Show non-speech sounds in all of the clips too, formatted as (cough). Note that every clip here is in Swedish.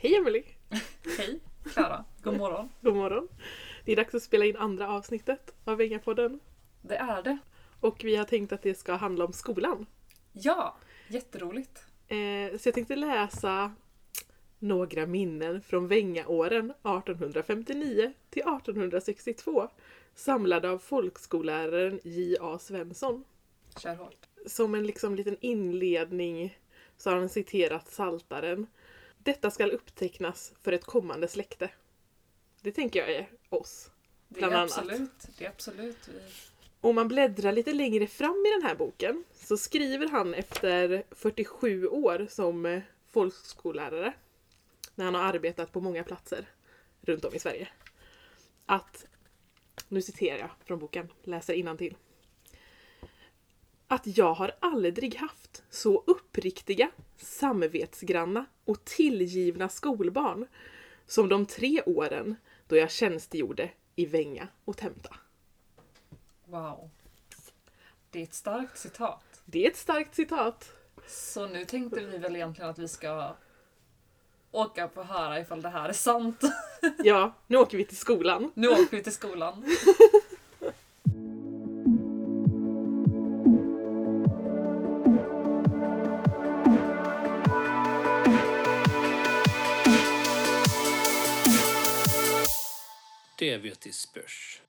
Hej Emelie! Hej Klara, god morgon. God morgon! Det är dags att spela in andra avsnittet av Vengapodden. Det är det. Och vi har tänkt att det ska handla om skolan. Ja, jätteroligt. Eh, så jag tänkte läsa några minnen från Vengaåren 1859 till 1862 samlade av folkskolläraren J.A. Svensson. Kör hårt. Som en liksom liten inledning så har han citerat Saltaren. Detta skall upptecknas för ett kommande släkte. Det tänker jag är oss. Det Bland är annat. absolut, det är absolut. Om man bläddrar lite längre fram i den här boken så skriver han efter 47 år som eh, folkskollärare, när han har arbetat på många platser runt om i Sverige, att, nu citerar jag från boken, läser till. Att jag har aldrig haft så uppriktiga, samvetsgranna och tillgivna skolbarn som de tre åren då jag tjänstgjorde i Vänga och Tämta. Wow. Det är ett starkt citat. Det är ett starkt citat. Så nu tänkte vi väl egentligen att vi ska åka på höra ifall det här är sant. Ja, nu åker vi till skolan. Nu åker vi till skolan. (laughs) skrev vet till spörs.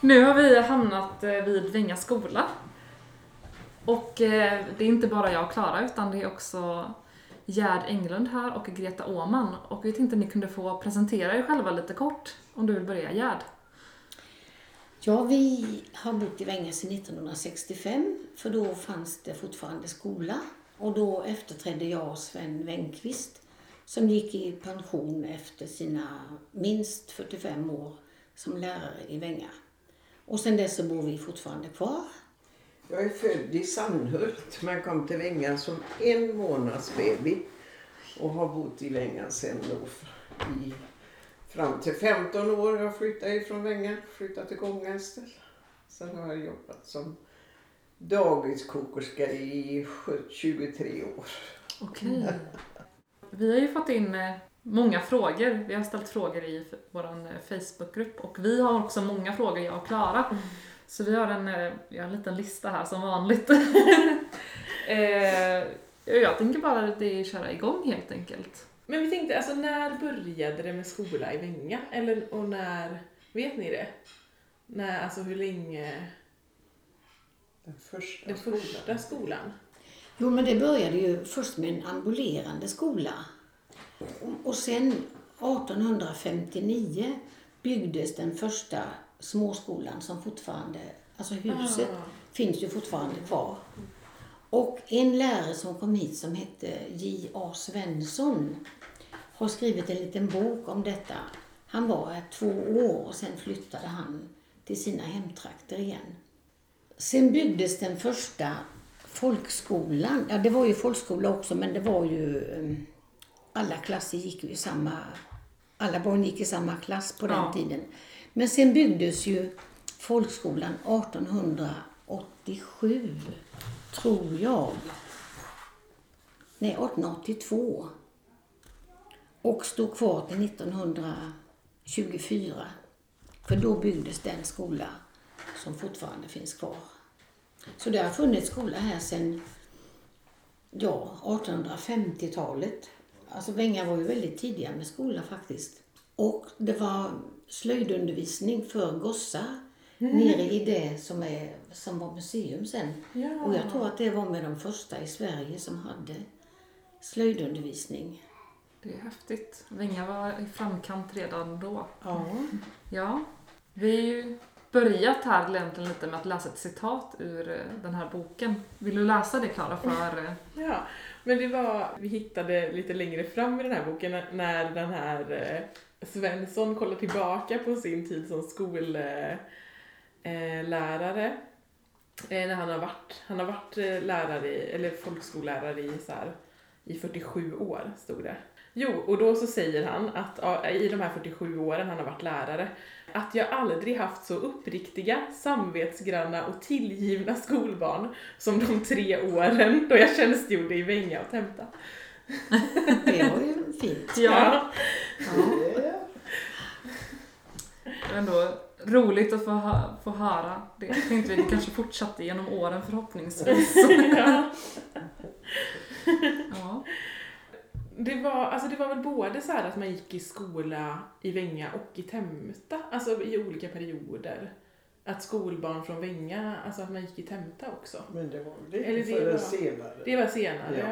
Nu har vi hamnat eh, vid Vänga skola. Och eh, det är inte bara jag och Klara utan det är också Gerd Englund här och Greta Åman. Och vi tänkte att ni kunde få presentera er själva lite kort. Om du vill börja Gerd. Ja, vi har bott i Vänga sedan 1965, för då fanns det fortfarande skola. Och då efterträdde jag Sven Wengqvist, som gick i pension efter sina minst 45 år som lärare i Vänga. Och sen dess så bor vi fortfarande kvar. Jag är född i Sandhult men kom till Vänga som en månads baby och har bott i Vänga sen då i, fram till 15 år. Jag flyttade ifrån Vänga, flyttade till Gånghästel. Sen har jag jobbat som dagiskokerska i 23 år. Okej. Vi har ju fått in eh, många frågor. Vi har ställt frågor i vår Facebookgrupp och vi har också många frågor, jag och Klara. Så vi har en, eh, vi har en liten lista här som vanligt. (laughs) eh, jag tänker bara att det är köra igång helt enkelt. Men vi tänkte, alltså när började det med skola i Vänga? Eller, och när, vet ni det? När, alltså hur länge? Den första Den första skolan? Jo, men det började ju först med en ambulerande skola. Och- Och sen 1859 byggdes den första småskolan som fortfarande, alltså huset, Ah. finns ju fortfarande kvar. Och en lärare som kom hit som hette J.A. Svensson har skrivit en liten bok om detta. Han var här två år och sen flyttade han till sina hemtrakter igen. Sen byggdes den första folkskolan. Ja, det var ju folkskola också, men det var ju... eh, Alla klasser gick ju i samma... Alla barn gick i samma klass på den Ja. tiden. Men sen byggdes ju folkskolan 1887, tror jag. Nej, 1882. Och stod kvar till 1924. För då byggdes den skola som fortfarande finns kvar. Så det har funnits skola här sedan ja, 1850-talet. Alltså Vänga var ju väldigt tidiga med skola faktiskt. Och det var slöjdundervisning för gossar nere i det som, är, som var museum sen. Ja. Och jag tror att det var med de första i Sverige som hade slöjdundervisning. Det är häftigt. Venga var i framkant redan då. Ja. Ja, vi har ju börjat här egentligen lite med att läsa ett citat ur eh, den här boken. Vill du läsa det Klara för? eh, (laughs) Ja, men det var, vi hittade lite längre fram i den här boken när- när den här eh, Svensson kollar tillbaka på sin tid som skollärare. Eh, när han har varit, han har varit eh, lärare, i, eller folkskollärare i så här i 47 år, stod det. Jo, och då så säger han att i de här 47 åren han har varit lärare, att jag aldrig haft så uppriktiga, samvetsgranna och tillgivna skolbarn som de tre åren då jag tjänstgjorde i Vänga och Temta. (laughs) Det var ju fint. Ja, Ja. Det ändå roligt att få, hö- få höra det. Tänkte vi kanske fortsatte genom åren förhoppningsvis. (laughs) ja. Ja. Det var, alltså det var väl både så här att man gick i skola i Vänga och i Temta, alltså i olika perioder. Att skolbarn från Vänga, alltså att man gick i Temta också. Men det var lite Eller det var- senare. Det var senare. Ja,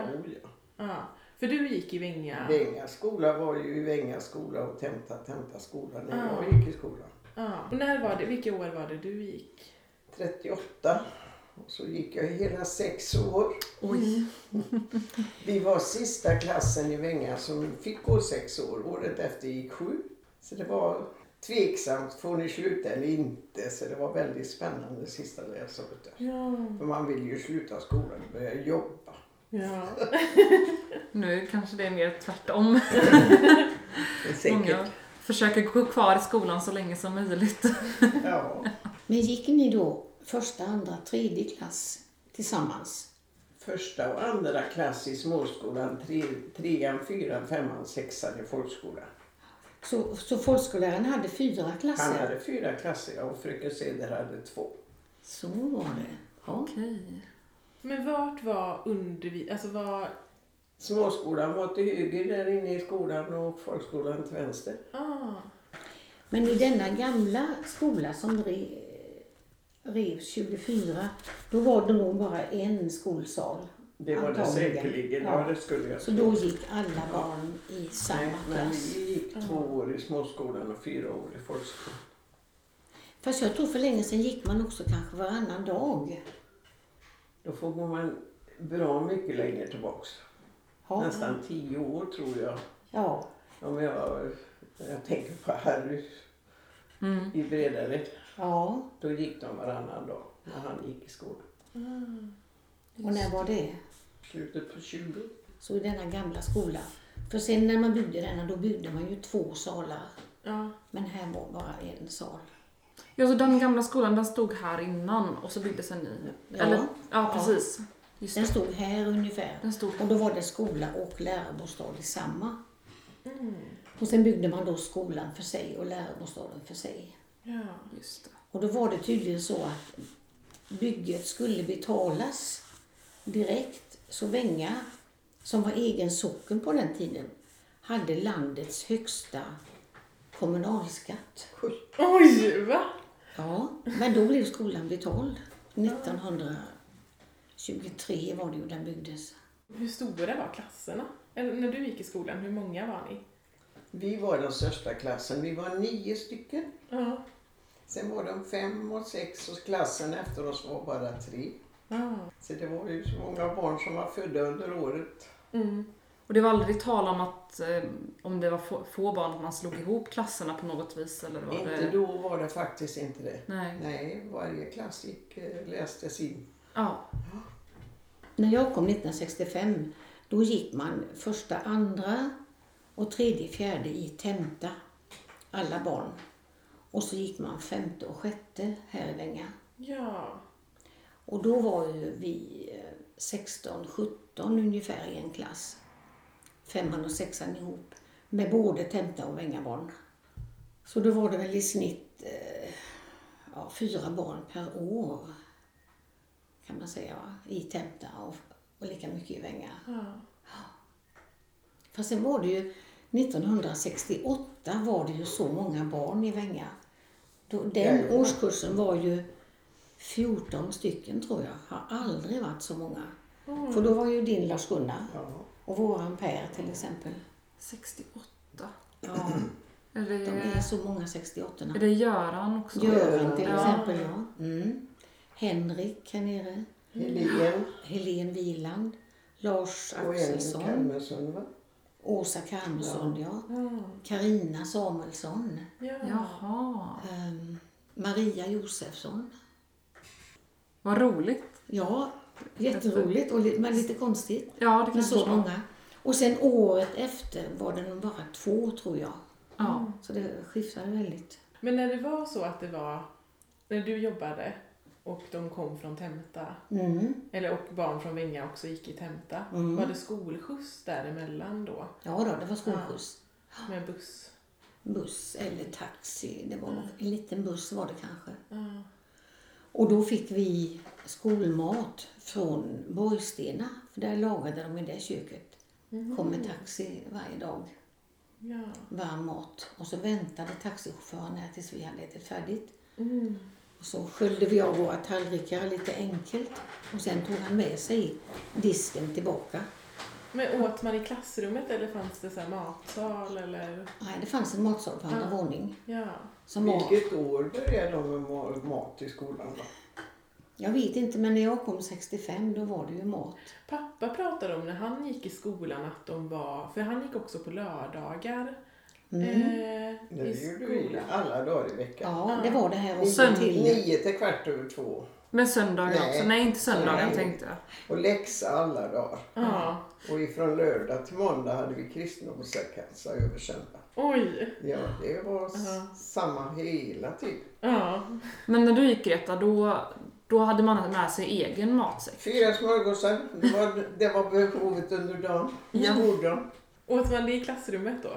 ja. Ja. För du gick i Vänga. Vänga skola var ju i Vänga skola och Temta Temta skola när Ja. jag gick i skolan. Ja. Och när var det, vilka år var det du gick? 38. Och så gick jag hela sex år. Oj. (laughs) Vi var sista klassen i Vänga som fick gå sex år. Året efter gick sju. Så det var tveksamt, får ni sluta eller inte? Så det var väldigt spännande sista läsåret. Ja. För man vill ju sluta skolan och börja jobba. Ja. (laughs) Nu kanske det är mer tvärtom. (laughs) Säkert. Många försöker gå kvar i skolan så länge som möjligt. (laughs) Ja. Men gick ni då första, andra, tredje klass tillsammans? Första och andra klass i småskolan. Tre, trean, fyran, femman, sexan i folkskolan. Så, så folkskolläraren hade fyra klasser? Han hade fyra klasser och fröken Ceder hade två. Så var det. Ja. Okej. Men vart var undervis... Alltså var... Småskolan var till höger där inne i skolan och folkskolan till vänster. Ah. Men i denna gamla skola som re, revs 24, då var det nog bara en skolsal. Det var det säkerligen. Ja. Ja, det skulle jag Så då gick alla barn i samma Nej, klass. vi gick två år i småskolan och fyra år i folkskolan. Fast jag tror för länge sedan gick man också kanske varannan dag. Då får man bra mycket längre tillbaks. Ja. Nästan tio år tror jag. Ja. Om jag, jag tänker på Harry Mm. i Bredared. ja. Då gick de varannan dag när han gick i skolan. Och när var det? Slutet på 20. Så i denna gamla skola. För sen när man byggde denna, då byggde man ju två salar. Ja. Men här var bara en sal. Ja, så den gamla skolan den stod här innan och så byggdes en ny. Ja. Eller, ja, precis. Just Den stod här ungefär. Den stod Och då var det skola och lärarbostad i samma. Mm. Och sen byggde man då skolan för sig och lärarbostaden för sig. Ja. Just det. Och då var det tydligen så att bygget skulle betalas direkt. Så Vänga, som var egen socken på den tiden, hade landets högsta kommunalskatt. Oj, va? Ja, men då blev skolan betald. 1923 var det ju den byggdes. Hur stora var klasserna? Eller när du gick i skolan, hur många var ni? Vi var den största klassen. Vi var nio stycken. Ja. Sen var de fem och sex och klassen efter oss var bara tre. Ja. Så det var ju så många barn som var födda under året. Mm. Och det var aldrig tal om att eh, om det var få, få barn att man slog ihop klasserna på något vis eller var Inte det... då var det faktiskt inte det. Nej. Nej, varje klass gick, eh, lästes in. Ja. När jag kom 1965, då gick man första, andra och tredje, fjärde i Temta. Alla barn. Och så gick man femte och sjätte här i Vänga. Ja. Och då var ju vi eh, 16, 17 ungefär i en klass. Femman och sexan ihop. Med både Temta och Vängabarn. Så då var det väl i snitt eh, ja, fyra barn per år. Kan man säga? I Temta och, och lika mycket i Vänga. ja. Fast sen var det ju 1968 var det ju så många barn i Vänga. Då, den årskursen var ju 14 stycken tror jag. Har aldrig varit så många. För då var ju din Lars-Gunnar Ja. och våran Per till exempel. 68. Ja, (clears throat) Är de är det, så många 68 är det Göran också? Göran till Ja. exempel, ja. Mm. Henrik här nere. Helene Helen Wieland. Lars och Axelsson. Kalmarsson va? Åsa Kalmarsson, ja. Ja. Karina Samuelsson. Ja. Jaha. ehm, Maria Josefsson. Vad roligt. Ja, jätteroligt och li- men lite konstigt Ja, det kan så många. Och sen året efter var det nog bara två tror jag. Ja. Så det skiftade väldigt. Men när det var så att det var, när du jobbade och de kom från Temta, Mm. eller och barn från Venga också gick i Temta, Mm. var det skolskjuts däremellan då? Ja då, det var skolskjuts. Med buss? Buss eller taxi. Det var nog en liten buss var det kanske. Ja. Och då fick vi skolmat från Borgstena. För där lagade de i det köket. Kom med taxi varje dag. Ja. Varm mat. Och så väntade taxichauffören här tills vi hade ätit färdigt. Mm. Och så sköljde vi av våra tallrikar lite enkelt. Och sen tog han med sig disken tillbaka. Men åt man i klassrummet eller fanns det så här matsal eller? Nej, det fanns en matsal på andra Ja. våning. Ja. Som var, Vilket år började de med ma- mat i skolan då? jag vet inte, men när jag kom 65 då var det ju mat. Pappa pratade om när han gick i skolan att de var, för han gick också på lördagar. Mm. Eh, Det i gjorde vi skolan. alla dagar i veckan. Ja, det var det här också Söndag. till. Nio till kvart över två. Men söndagar Nej. också? Nej, inte söndagar Nej. tänkte jag. Och läxa alla dagar. Ja. Och ifrån lördag till måndag hade vi kristendomsläxa över söndag. Oj. Ja, det var Ja. samma hela tiden. Ja. Men när du gick Greta, då, då hade man med sig egen matsäck. Fyra smörgåsar, det var, det var behovet under dagen. Ja. Skoldagen. Åt man det i klassrummet då?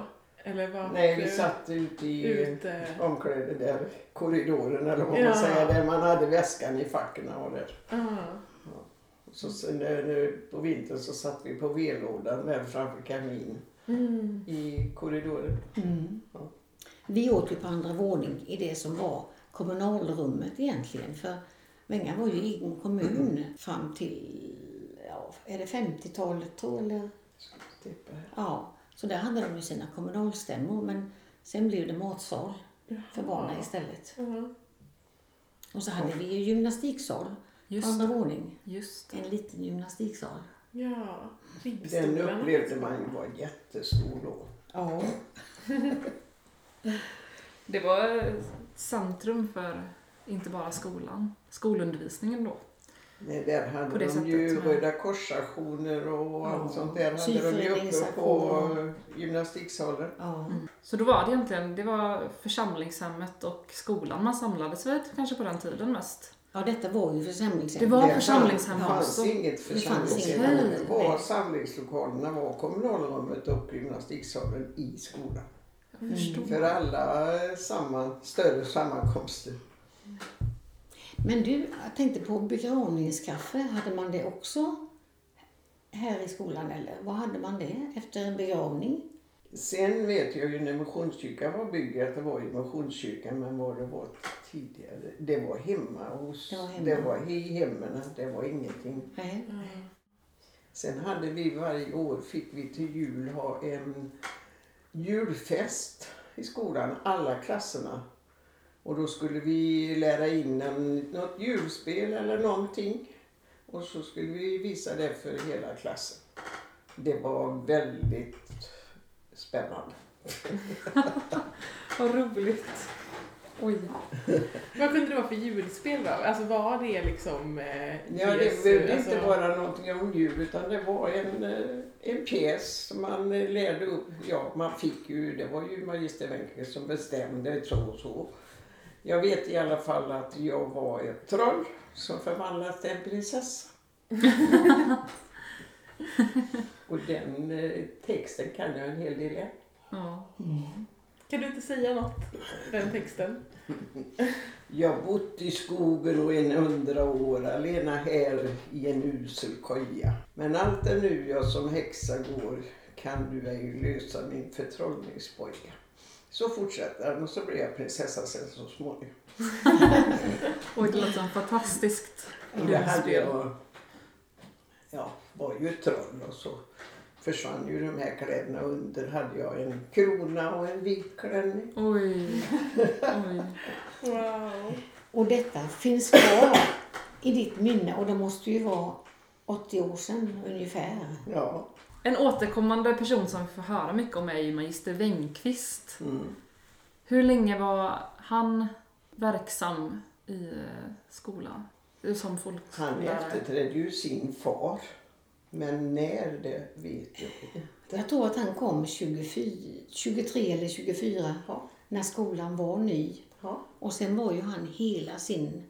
Eller var Nej, vi satt ute i ute? omklädet där, korridoren eller vad Ja. man säger, där man hade väskan i facken och där. Ja. Så sen när, på vintern så satt vi på vedlådan där framför kamin Mm. i korridoren. Mm. Ja. Vi åt ju på andra våning i det som var kommunalrummet egentligen. För Venga var ju egen kommun fram till, ja, är det 50-talet tror jag, eller? Ja, så där hade de ju sina kommunalstämmor men sen blev det matsal för barnen istället. Ja. Och så hade vi ju gymnastiksal på andra våning. En liten gymnastiksal. Ja. Den upplevde man ju var jättestor då. Ja. (laughs) Det var centrum för inte bara skolan, skolundervisningen då. Nej, där På hade det de sättet ju med- Röda korsaktioner och allt sånt där hade de ju uppe på gymnastiksalen. ja. Så då var det egentligen, det var församlingshemmet och skolan man samlades vid kanske på den tiden mest. Ja, detta var ju församlingshem. Det var församlingshem Det fanns också. inget Det församlingshem. inget. Det var samlingslokalerna var kommunalrummet och gymnastiksalen i skolan. Förstår. För alla samman, större sammankomster. Men du, jag tänkte på begravningskaffe. Hade man det också här i skolan eller vad hade man det efter en begravning? Sen vet jag ju när Missionskyrkan var byggd att det var i Missionskyrkan men vad det var tidigare. Det var hemma hos, Det var hemma. det var i hemmen, det var ingenting. Nej. Ja. Sen hade vi varje år, fick vi till jul ha en julfest i skolan, alla klasserna. Och då skulle vi lära in något julspel eller någonting. Och så skulle vi visa det för hela klassen. Det var väldigt spännande. (laughs) Vad roligt. Oj. Vad kunde det vara för julspel då? Alltså var det liksom eh, Ja, det behövde alltså- inte vara någonting om jul utan det var en, eh, en pjäs som man eh, lärde upp. Ja, man fick ju, det var ju magister Wenche som bestämde så och så. Jag vet i alla fall att jag var ett troll som förvandlades till en prinsessa. (laughs) och den eh, texten kan jag en hel del än. Ja. Kan du inte säga något? Den texten. (laughs) Jag bott i skogen och en hundra år, alena här i en usel koja. Men allt är nu jag som häxa går, kan du ej lösa min förtrollningsboja. Så fortsätter han och så blir jag prinsessa sen så småningom. (laughs) Oj, det låter som fantastiskt Och det hade jag, ja, var ju ett troll och så försvann ju de här kläderna. Under hade jag en krona och en vit klänning. Oj. Oj. (laughs) Wow. Och detta finns kvar i ditt minne och det måste ju vara 80 år sedan ungefär. Ja. En återkommande person som vi får höra mycket om är ju magister Wengqvist. Mm. Hur länge var han verksam i eh, skolan? Som Han efterträdde ju sin far. Men när, det vet jag inte. Jag tror att han kom 24, 23 eller 24 Ja. när skolan var ny. Ja. Och sen var ju han hela sin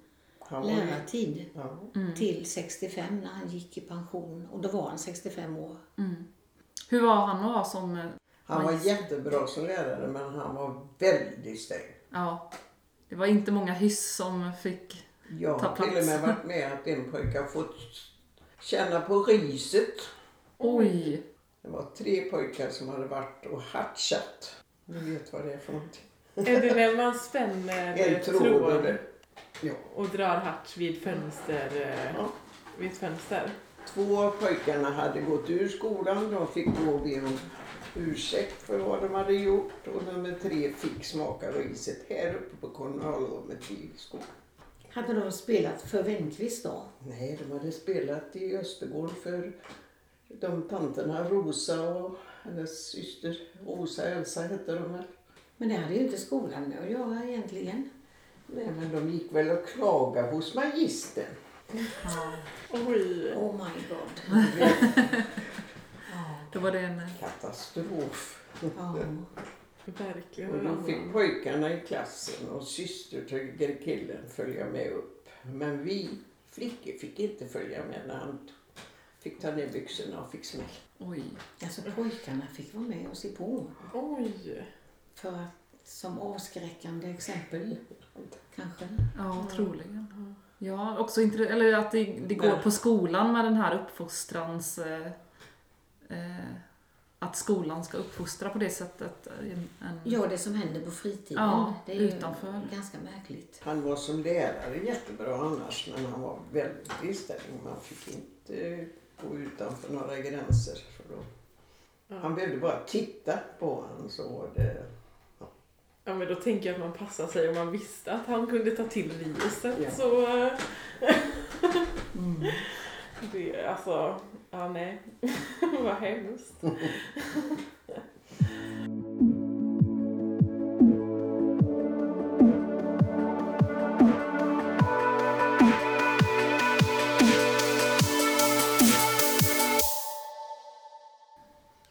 lärartid Ja. till 65 när han gick i pension. Och då var han 65 år. Hur var han att ha som... eh, Han var jättebra som lärare men han var väldigt sträng. Ja. Det var inte många hyss som fick... Jag Ta har till och plats. med varit med att en pojke har fått känna på riset. Oj! Det var tre pojkar som hade varit och hatchat. Ni vet vad det är för någonting. Är det när man spänner (laughs) En Ja. och drar hatch vid fönster? eh, Ja. Vid ett fönster? Två av pojkarna hade gått ur skolan. De fick då be om ursäkt för vad de hade gjort. Och nummer tre fick smaka riset här uppe på kommunalrummet i skolan. Hade de spelat för Wenqvist då? Nej, de hade spelat i Östergård för de tanterna Rosa och hennes syster Rosa Elsa hette de väl. Men det hade ju inte skolan med att göra egentligen. Nej, men de gick väl och klagade hos magistern. Ja. Oj! Oh my god. Då var det en... eh, Katastrof. Ja. Verkligen. Och då fick pojkarna i klassen och syster till killen följa med upp. Men vi flickor fick inte följa med när han fick ta ner byxorna och fick smäll. Oj. Alltså pojkarna fick vara med och se på. Oj! För att, som avskräckande exempel. Kanske. Ja, troligen. Ja, också eller att det, det går på skolan med den här uppfostrans... Eh, eh, att skolan ska uppfostra på det sättet. eh, En, en, Ja, det som händer på fritiden. Ja, det är ju utanför. ganska märkligt. Han var som lärare jättebra annars men han var väldigt sträng. Man fick inte gå utanför några gränser. För då. Han behövde bara titta på honom så var det... Ja men då tänker jag att man passar sig om man visste att han kunde ta till riset Ja. så... eh, (laughs) Det, alltså, ja nej. (laughs) Vad hemskt.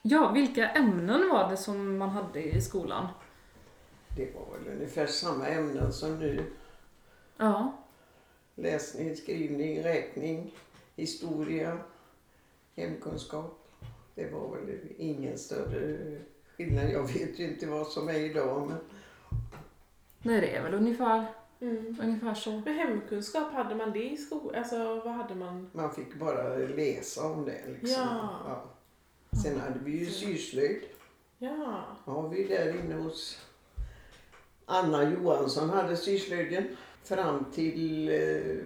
Ja, vilka ämnen var det som man hade i skolan? Det var väl ungefär samma ämnen som nu. Ja. Läsning, skrivning, räkning, historia, hemkunskap. Det var väl ingen större skillnad. Jag vet ju inte vad som är idag men Nej, det är väl ungefär, Mm. ungefär så. Men hemkunskap, hade man det i skolan? Alltså vad hade man? man fick bara läsa om det. Liksom. Ja. Sen hade vi ju syslöjd. Ja. Ja, vi är där inne hos Anna Johansson hade syslöjden fram till eh,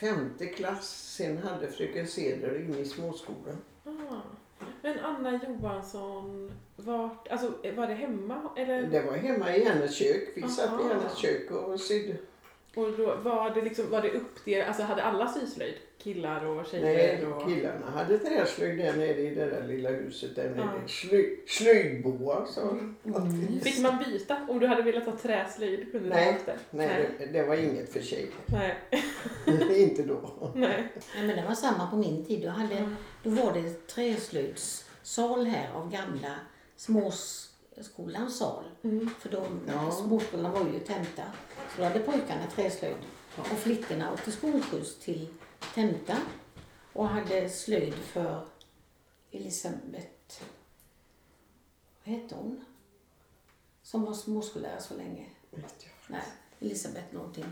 femte klass. Sen hade fröken Ceder inne i småskolan. Ah. Men Anna Johansson, vart, alltså var det hemma? Eller? Det var hemma i hennes kök. Vi satt i Aha. hennes kök och sydde. Och då var det liksom, var det uppdelat, alltså hade alla syslöjd? Killar och tjejer? Nej, och... killarna hade träslöjd där nere i det där lilla huset där nere. Ja. Slöj, slöjdboa sa Mm. Fick man byta? Om du hade velat ha träslöjd kunde du Nej, det? Nej, det, det var inget för tjejer. Nej. (laughs) inte då. Nej. Nej, men det var samma på min tid. Då, hade, Mm. då var det träslöjdssal här av gamla småskolans sal. Mm. För de, Ja. småskolan var ju Tenta. Så då hade pojkarna träslöjd. Och flickorna åkte skolskjuts till Tenta. Och hade slöjd för Elisabeth... Vad hette hon? Som var småskollärare så länge. Nej, Elisabeth någonting.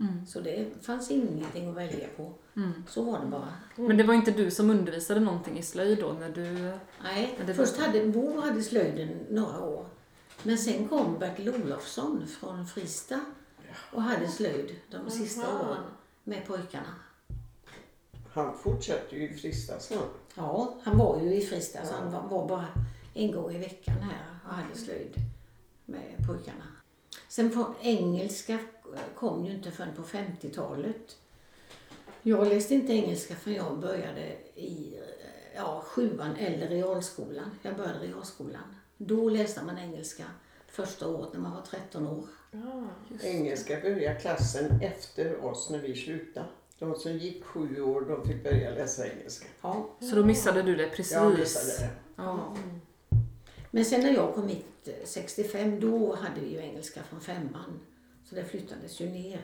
Mm. Så det fanns ingenting att välja på. Mm. Så var det bara. Men det var inte du som undervisade någonting i slöjd då när du... Nej, det först var- hade Bo hade slöjden några år. Men sen kom Bertil Olofsson från Frista och hade slöjd de sista Aha. åren med pojkarna. Han fortsatte ju i Frista sen. Ja, han var ju i Frista så han var, var bara en gång i veckan här och hade slöjd med pojkarna. Sen på engelska kom ju inte förrän på 50-talet. Jag läste inte engelska förrän jag började i eh, ja, sjuan eller realskolan. Jag började realskolan. Då läste man engelska första året när man var 13 år. Ja. Engelska började klassen efter oss när vi slutade. De som gick sju år de fick börja läsa engelska. Ja, Så då missade du det precis? Jag missade det. Ja. Men sen när jag kom hit eh, 65, då hade vi ju engelska från femman. Så det flyttades ju ner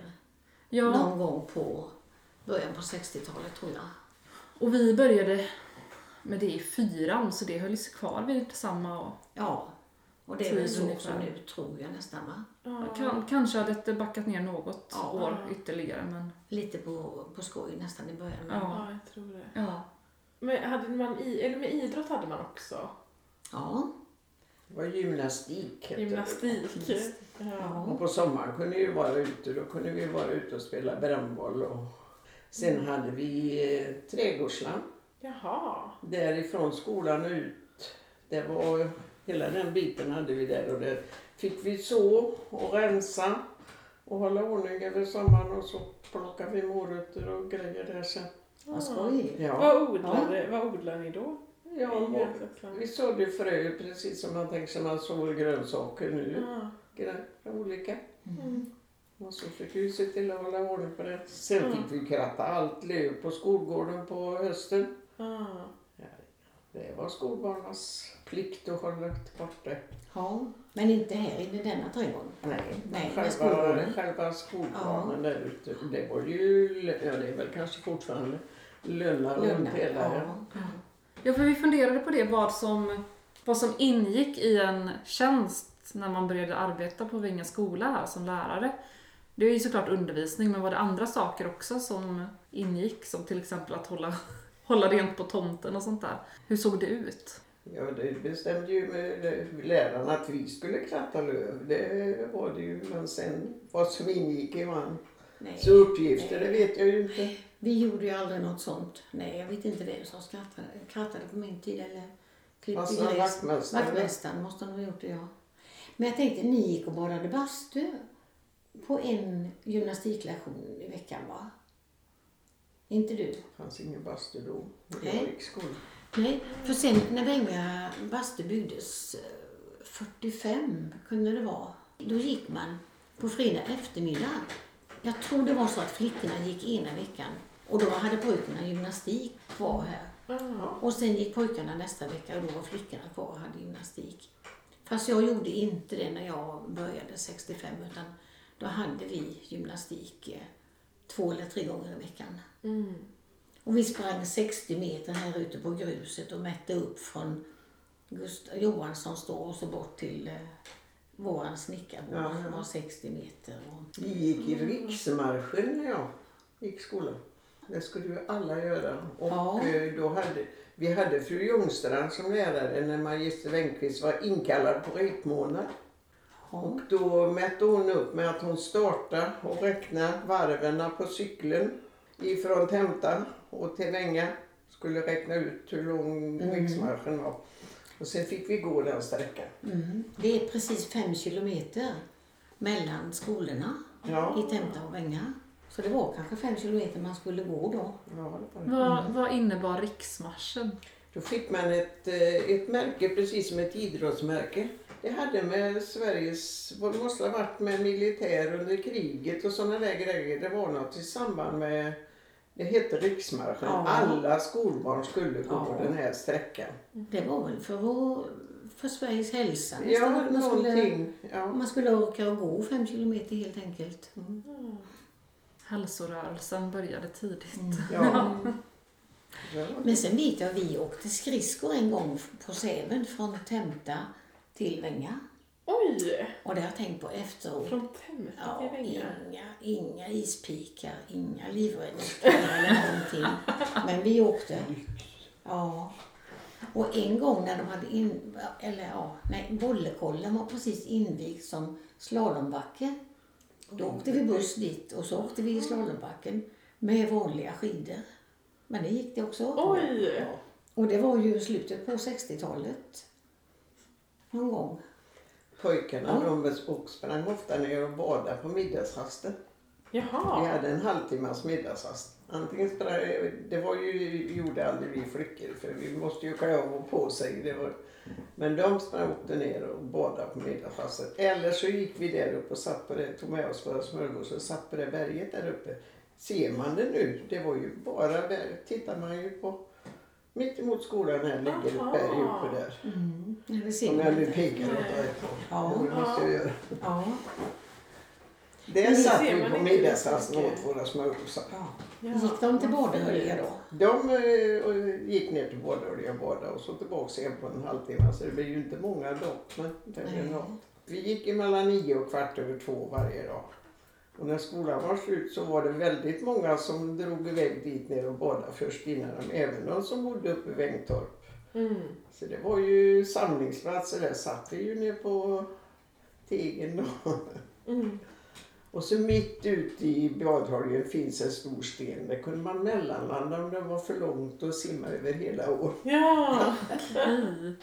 ja. någon gång på början på 60-talet tror jag. Och vi började med det i fyran så det höll sig kvar vid samma och Ja, och det är väl så också nu tror jag nästan va? kan, kanske hade det backat ner något Ja. år ytterligare men Lite på, på skoj nästan i början. Ja. Ja, jag tror det. ja. Men hade man i, eller med idrott hade man också Ja, Det var gymnastik. hette det. Ja. ja. Och på sommaren kunde vi vara ute. Då kunde vi vara ute och spela brännboll. Och sen hade vi eh, trädgårdsland. Jaha. Därifrån skolan ut. Det var, hela den biten hade vi där. Och där fick vi så och rensa och hålla ordning över sommaren. Och så plockade vi morötter och grejer där sen. vad skoj. Ja, Vad, odlade, vad odlar ni då? ja vi sådde frö precis som man tänker sig man sår grönsaker nu. Ja. Grön, olika. Mm. Och så fick vi se till att hålla ordning på det. Sen Mm. fick vi kratta allt löv på skolgården på hösten. Ah. Det var skolbarnens plikt att hålla bort det. Ja, men inte här inne i denna trädgården. Nej, Nej, själva, skolgården. själva skolplanen där ute. Det var ju, ja det är väl kanske fortfarande lönna runt hela. Ja. Ja. ja, för vi funderade på det vad som, vad som ingick i en tjänst när man började arbeta på Vinga skola här som lärare. Det är ju såklart undervisning men var det andra saker också som ingick som till exempel att hålla, (laughs) hålla rent på tomten och sånt där? Hur såg det ut? Ja, det bestämde ju med lärarna att vi skulle kratta löv. Det var det ju. Men sen vad som ingick i man. Nej. Så uppgifter, det vet jag ju inte. Vi gjorde ju aldrig något sånt. Nej, jag vet inte vem som skrattade, krattade på min tid eller klippte Alltså, gräs. vaktmästare. Vaktmästaren måste nog ha gjort det, ja. Men jag tänkte, ni gick och badade bastu på en gymnastiklektion i veckan, va? Inte du? Det fanns ingen bastu då. Jag gick i skolan. Nej, för sen när Venga bastu byggdes eh, 45 kunde det vara. Då gick man på fredag eftermiddag. Jag tror det var så att flickorna gick ena veckan och då hade pojkarna gymnastik kvar här. Och sen gick pojkarna nästa vecka och då var flickorna kvar och hade gymnastik. Fast jag gjorde inte det när jag började 65 utan då hade vi gymnastik eh, två eller tre gånger i veckan. Mm. Och vi sprang 60 meter här ute på gruset och mätte upp från Gustav Johanssons då och så bort till eh, våran snickarbord. Ja, Det var 60 meter. Och, Vi gick i riksmarschen när jag gick i skolan. Det skulle ju alla göra. Och Ja. eh, då hade, vi hade fru Ljungstrand som lärare när magister Wenqvist var inkallad på repmånad. Och ja. då mätte hon upp med att hon startade och räknade varven på cykeln ifrån Temta och till Vänga. Skulle räkna ut hur lång Mm. riksmarschen var. Och sen fick vi gå den sträckan. Mm. Det är precis fem kilometer mellan skolorna Ja. i Temta och Venga. Så det var kanske fem kilometer man skulle gå då. Ja, var det. Vad, vad innebar riksmarschen? Då fick man ett, eh, ett märke, precis som ett idrottsmärke. Det hade med Sveriges, vad det måste ha varit med militär under kriget och sådana där grejer. Det var något i samband med, det hette riksmarschen. Ja. Alla skolbarn skulle gå Ja. den här sträckan. Det var väl för, för Sveriges hälsa nästan. Ja, man, skulle, någonting. Ja. man skulle orka och gå fem kilometer helt enkelt. Hälsorörelsen började tidigt. Ja. (laughs) Ja. Men sen vet jag vi åkte skridskor en gång på Säven från Temta till Venga. Oj! Och det har jag tänkt på efteråt. Från Temta Ja, till Venga. inga, inga ispikar, inga livräddningskläder eller någonting. Men vi åkte. Ja. Och en gång när de hade in, eller ja, nej, Bollekollen var precis invigd som slalombacke. Då åkte vi buss dit och så åkte vi i slalombacken med vanliga skidor. Men det gick det också. Oj! Och det var ju slutet på 60-talet. Någon gång. Pojkarna Ja. de och sprang ofta ner och badade på middagsrasten. Vi Jaha. hade en halvtimmas middagsrast. Antingen sprang, det var ju, gjorde aldrig vi flickor för vi måste ju klä av och på sig. Det var, men de sprang åkte ner och badade på middagsrastet. Eller så gick vi där uppe och satt på det, tog med oss våra smörgås och satt på det berget där uppe. Ser man det nu? Det var ju bara där, tittar man ju på Mitt emot skolan här ligger ett berg uppe där. Mm. Det ser Om jag nu pekar åt rätt håll. Ja. Det måste jag göra. Ja. Där satt vi på middagsrasten och så åt våra smörgåsar. ja. Gick de till fint. då? De eh, gick ner till Badehölja och badade och så tillbaka igen på en halvtimme. Så det blir ju inte många dopp, men det blir Nej. något. Vi gick emellan nio och kvart över två varje dag. Och när skolan var slut så var det väldigt många som drog iväg dit ner och badade först innan de, även de som bodde uppe i Vängtorp. Mm. Så det var ju samlingsplatser, där satt vi ju ner på Tegen då. Mm. Och så mitt ute i badhöljen finns en stor sten. Där kunde man mellanlanda om det var för långt och simma över hela året. Ja! Okej.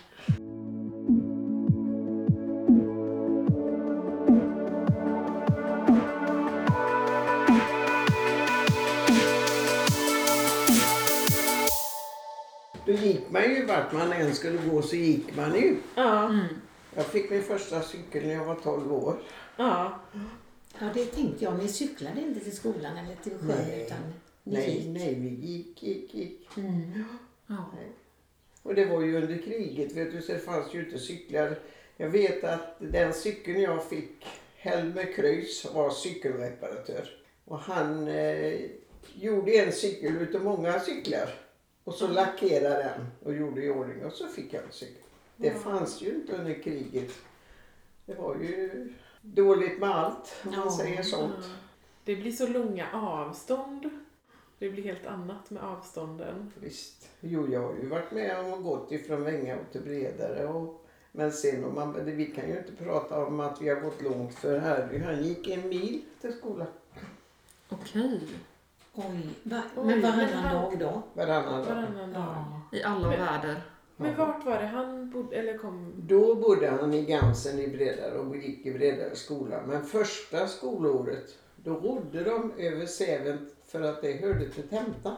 Då gick man ju vart man än skulle gå så gick man ju. Ja. Mm. Jag fick min första cykel när jag var 12 år. Ja. Ja, det tänkte jag. Ni cyklade inte till skolan eller till sjön Nej. utan ni Nej, gick? nej, vi gick, gick, gick. Mm. Ja. Och det var ju under kriget, vet du, så det fanns ju inte cyklar. Jag vet att den cykeln jag fick, Helmer Kreuz, var cykelreparatör. Och han eh, gjorde en cykel utav många cyklar. Och så lackerade den och gjorde i ordning och så fick jag en cykel. Det fanns ju inte under kriget. Det var ju dåligt med allt, om man säger sånt. Ja. Det blir så långa avstånd. Det blir helt annat med avstånden. Visst. Jo, jag har ju varit med om och gått ifrån Vänga och till Bredare. Och, men sen, om man, det- vi kan ju inte prata om att vi har gått långt för Harry, han gick en mil till skolan Okej. Oj, va? Oj, men varannan han- dag då? varannan dag. Varannan dag. Ja. I alla Men- väder. Men vart var det han bodde, eller kom? Då bodde han i Gansen i Bredare och gick i Bredare skola. Men första skolåret, då rodde de över Säven för att det hörde till Tämta.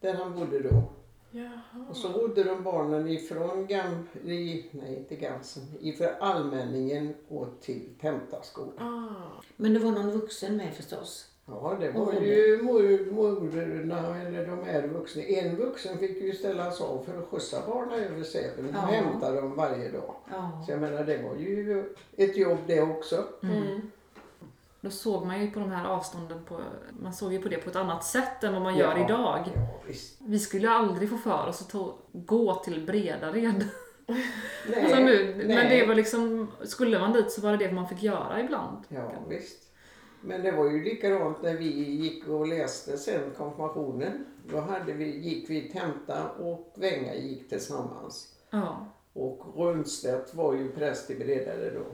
Där han bodde då. Jaha. Och så rodde de barnen ifrån Gam, i, nej inte Gansen, ifrån Allmänningen och till Tämtaskolan. Ah. Men det var någon vuxen med förstås? Ja, det var ju mor- morbröderna eller de här vuxna. En vuxen fick ju ställas av för att skjutsa barnen över Säven och Ja. hämta dem varje dag. Ja. Så jag menar, det var ju ett jobb det också. Mm. Då såg man ju på de här avstånden på, man såg ju på det på ett annat sätt än vad man gör Ja. idag. Ja, visst. Vi skulle ju aldrig få för oss att ta, gå till Bredared. Nej, Alltså nu, men nej. det var liksom, skulle man dit så var det det man fick göra ibland. Ja, visst. Men det var ju likadant när vi gick och läste sen konfirmationen. Då hade vi, gick vi Tenta och Vänga gick tillsammans. Ja. Och Rundstedt var ju präst i Bredare då.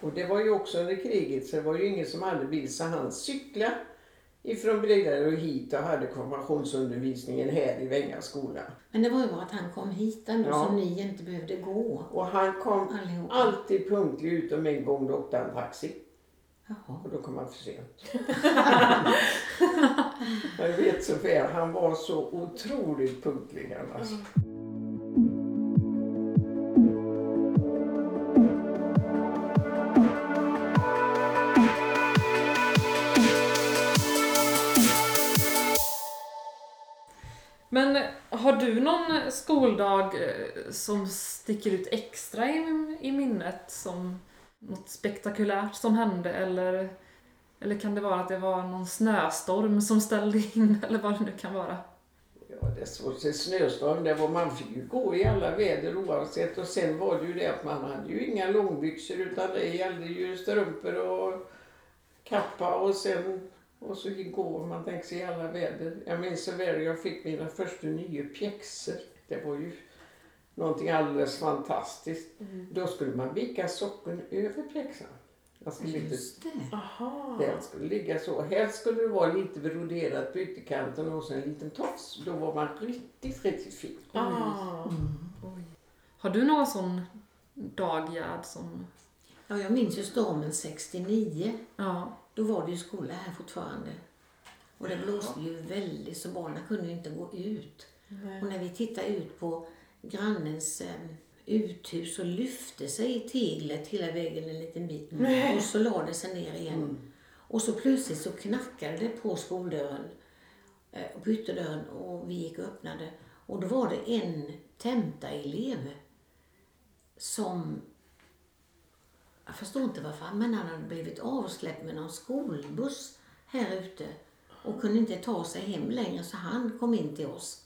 Och det var ju också under kriget så det var ju ingen som hade bil så han cyklade ifrån Bredare och hit och hade konfirmationsundervisningen här i Vänga skola. Men det var ju bara att han kom hit ändå Ja. så ni inte behövde gå Och han kom allihopa. alltid punktlig utom en gång då åkte han taxi. Jaha. Och då kom han för sent. (laughs) Jag vet så väl, han var så otroligt punktlig annars. Men har du någon skoldag eh, som sticker ut extra i, i minnet som något spektakulärt som hände eller, eller kan det vara att det var någon snöstorm som ställde in (laughs) eller vad det nu kan vara? Ja, det är svårt snöstorm. Det var, man fick ju gå i alla väder oavsett. Och sen var det ju det att man hade ju inga långbyxor utan det gällde ju strumpor och kappa och sen och så går man tänker sig i alla väder. Jag minns så väl jag fick mina första nya pjäxor. Det var ju någonting alldeles fantastiskt. Då skulle man vika socken över pjäxan. Jag skulle inte den skulle ligga så. Helst skulle det vara lite broderat på ytterkanten och så en liten tofs. Då var man riktigt, riktigt fin. Ah. Oj. Har du någon sån dag Gerd som... Ja, jag minns ju stormen 69. Ja. Då var det ju skola här fortfarande. Och det blåste ju väldigt så barnen kunde ju inte gå ut. Nej. Och när vi tittade ut på grannens eh, uthus så lyfte sig teglet hela vägen en liten bit. Och så lade sig ner igen. Och så plötsligt så knackade det på skoldörren. eh, På ytterdörren och vi gick och öppnade. Och då var det en tentaelev som, jag förstår inte varför, men han hade blivit avsläppt med någon skolbuss här ute och kunde inte ta sig hem längre så han kom in till oss.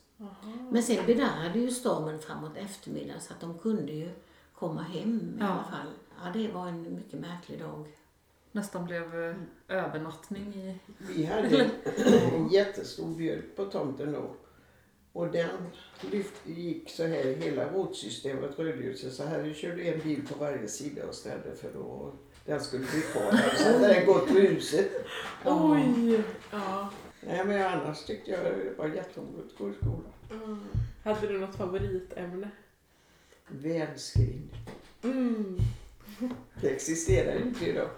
Men sen bedarrade ju stormen framåt eftermiddagen så att de kunde ju komma hem i Ja. alla fall. Ja, det var en mycket märklig dag. Nästan blev eh, övernattning i... Vi hade en (laughs) jättestor björk på tomten då. Och den lyft, gick så här, hela rotsystemet rödljuset så här. Vi körde en bil på varje sida och ställde för då den skulle bli kvar. Så hade den gått på huset. Oj! Ja. Nej men annars tyckte jag det var jätteroligt att gå i skolan. Mm. Hade du något favoritämne? Välskrivning. Mm. Det existerar inte idag.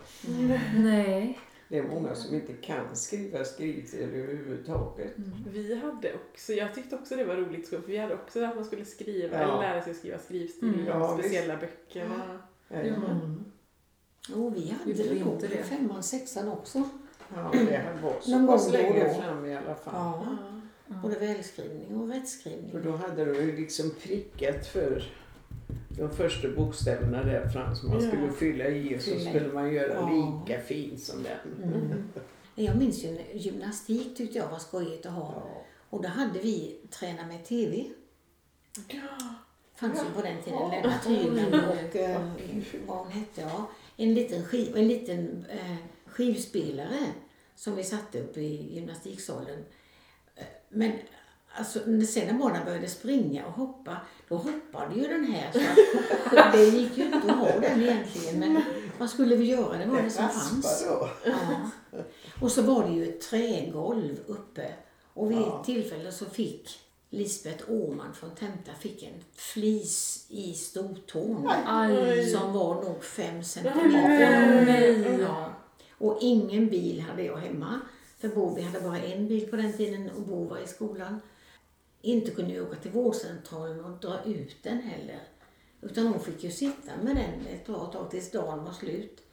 Nej. Det är många som inte kan skriva skrivstil överhuvudtaget. Vi hade också, jag tyckte också det var roligt för vi hade också att man skulle skriva Ja. eller lära sig att skriva skrivstil i Mm. de Ja, speciella böckerna. Jajamän. Jo, vi hade det nog det. femman, sexan också. Ja, det varit så pass och länge fram i alla fall. Ja, Ja. både välskrivning och rättskrivning. För då hade de ju liksom prickat för de första bokstäverna där fram som man Ja. skulle fylla i och så skulle man göra Ja. lika fint som den. Mm. Jag minns ju gymnastik tyckte jag var skojigt att ha. Ja. Och då hade vi träna med TV. Ja. fanns ju på den tiden. Ja. Lennart Hyland och eh, vad hon hette, ja. En liten, skiv, en liten eh, skivspelare som vi satte upp i gymnastiksalen. Eh, Men alltså, när sen när barnen började springa och hoppa, då hoppade ju den här. Så att, det gick ju inte att ha den egentligen. Men vad skulle vi göra? Det var det som fanns. Ja. Och så var det ju ett trägolv uppe. Och vid ett tillfälle så fick Lisbeth Åman från Tenta fick en flis i stortån. Som var nog fem centimeter. Ja. Och ingen bil hade jag hemma. För Bo, vi hade bara en bil på den tiden och Bo var i skolan. Inte kunde jag åka till vårdcentralen och dra ut den heller. Utan hon fick ju sitta med den ett bra tag tills dagen var slut.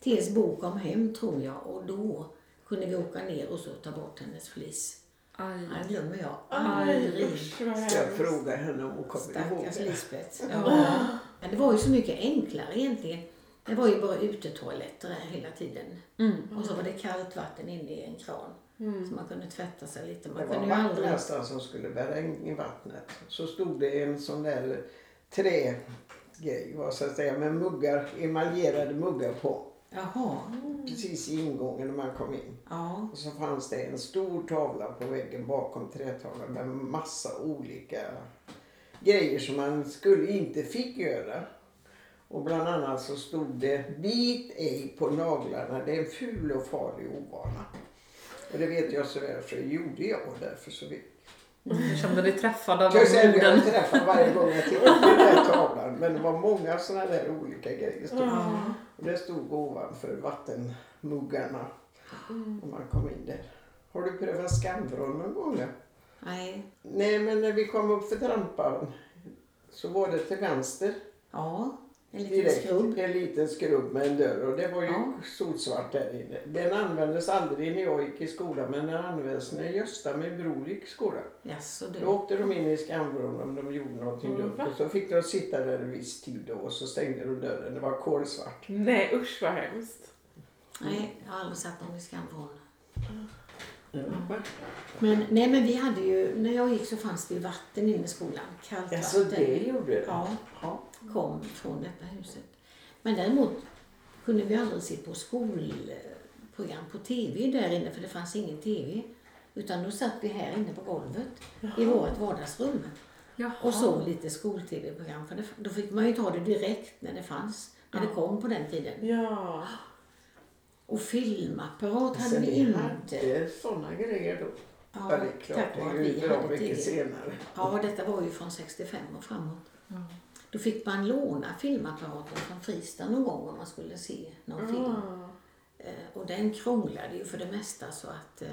Tills Bo kom hem tror jag och då kunde vi åka ner och så ta bort hennes flis. Det glömmer jag aldrig. Ska jag fråga henne om hon kommer ihåg Stackars det? Lisbeth. (laughs) Ja. Men det var ju så mycket enklare egentligen. Det var ju bara utetoaletter där hela tiden. Mm. Och så var det kallt vatten inne i en kran. Så man kunde tvätta sig lite. Det Man var kunde ju aldrig... vaktmästaren som skulle bära in i vattnet. Så stod det en sån där trägrej, vad ska jag säga, med muggar, emaljerade muggar på. Jaha. Precis i ingången när man kom in. Ja. Och så fanns det en stor tavla på väggen bakom trätavlan med massa olika grejer som man skulle inte fick göra. Och bland annat så stod det bit ej på naglarna, det är en ful och farlig ovana. Och det vet jag så väl för det gjorde jag och därför så vet Jag kände dig träffad av jag. de Jag orden. träffade varje gång jag tittade på den där tavlan men det var många sådana där olika grejer. Stod. Ja. Och det stod ovanför vattenmuggarna Mm. om man kom in där. Har du prövat skamvrån någon gång? Nej. Nej, men när vi kom upp för trampan så var det till vänster Ja. En liten direkt skrubb. en liten skrubb med en dörr och det var ju Ja. solsvart där inne. Den användes aldrig när jag gick i skolan men den användes när Gösta, min bror, gick i skolan. Jaså Då du. åkte de in i skamvrån om de gjorde någonting Mm, dumt och så fick de sitta där en viss tid då, och så stängde de dörren. Det var kolsvart. Nej usch vad hemskt. Nej, jag har aldrig satt någon i skamvrån. Mm. Men, nej, men vi hade ju, när jag gick så fanns det ju vatten inne i skolan. Kallt Ja, så vatten. det gjorde det? Ja, Ja. Kom från detta huset. Men däremot kunde vi aldrig se på skolprogram på TV där inne för det fanns ingen TV. Utan då satt vi här inne på golvet i vårt vardagsrum Jaha. och såg lite skol-TV-program. För det, då fick man ju ta det direkt när det fanns, när det kom på den tiden. Ja. Och filmapparat hade Så vi inte. hade sådana grejer då? Ja, Ja, det är klart. tack Det vare är att ju vi bra hade mycket TV. senare. Ja, detta var ju från 65 och framåt. Då fick man låna filmapparaten från Fristad någon gång om man skulle se någon film. Ah. Eh, Och den krånglade ju för det mesta så att, eh,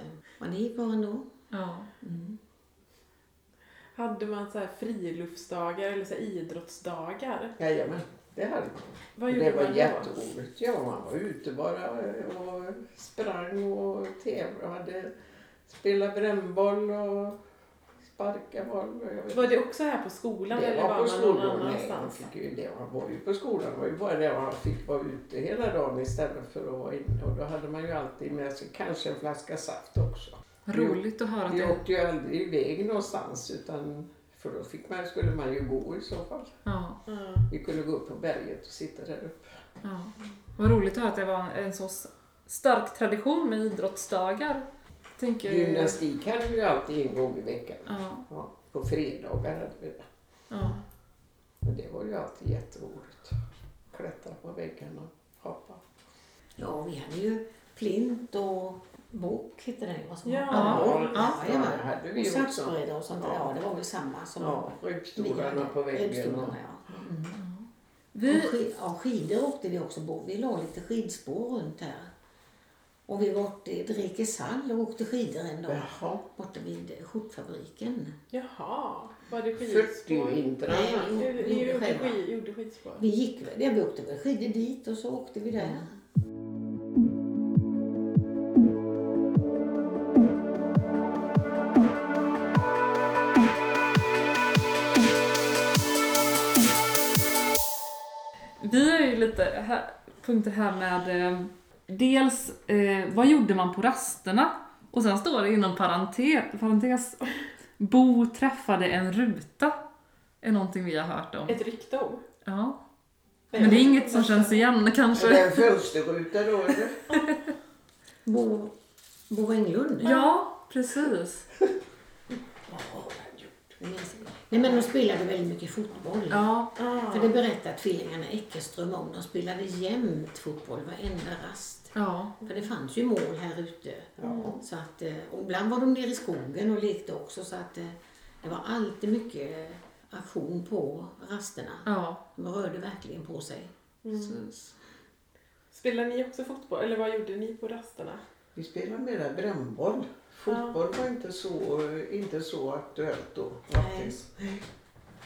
det gick bra ändå. Ja. Hade man så här friluftsdagar eller så här idrottsdagar? Jajamän, det hade man. Vad det var man jätteroligt. Ja, man var ute bara och sprang och tävlade. Hade, spelade brännboll och sparka vet Var det också här på skolan Det eller var var på man någon skolan. Nej, man annanstans? fick ju, det man var ju på skolan. Det var ju bara det man fick vara ute hela dagen istället för att vara inne. Och då hade man ju alltid med sig kanske en flaska saft också. Roligt att höra att Vi det... åkte ju aldrig iväg någonstans utan för då fick man, skulle man ju gå i så fall. Ja. Vi kunde gå upp på berget och sitta där uppe. ja. Vad roligt att höra att det var en så stark tradition med idrottsdagar. Tänker... Gymnastik hade vi ju alltid en gång i veckan. Ja, Ja, på fredagar hade vi det. ja. Men det var ju alltid jätteroligt. Klättra på väggarna, hoppa. Ja, vi hade ju flint och bok hette det vad som Ja. var. Ja. Jajamän. det hade Och vi också. saxbrädor och sånt där. Ja. Ja, det var väl samma som Ja, ryggstolarna på väggen. Och, Ryggstolarna, ja. Mm. Vi... Och ja, skidor åkte vi också på. Vi la lite skidspår runt här. Och vi var uppe i Drekeshall och åkte skidor en dag. jaha, Borta vid skjortfabriken. Jaha, var det skidspår? 40-vintrarna. Nej, vi ni gjorde gjorde, själva. skid, gjorde skidspår? Vi gick väl, ja, vi åkte väl skidor dit och så åkte vi där. Vi har ju lite här, punkter här med eh, dels eh, vad gjorde man på rasterna? Och sen står det inom parentes, parentes Bo träffade en ruta. Är någonting vi har hört om. Ett rykteord? Ja. Men det är inget som känns igen Är det kanske. en fönsterruta då eller? Bo, Bo Englund. Ja, precis. Nej men de spelade väldigt mycket fotboll. Ja, Ah. För det berättar tvillingarna Eckerström om. De spelade jämt fotboll varenda rast. ja. För det fanns ju mål här ute. Så att, eh, och ibland var de nere i skogen och lekte också. Så att eh, det var alltid mycket aktion på rasterna. ja. De rörde verkligen på sig. Precis. Spelade ni också fotboll? Eller vad gjorde ni på rasterna? Vi spelade mera brännboll. Fotboll var inte så, inte så aktuellt då faktiskt.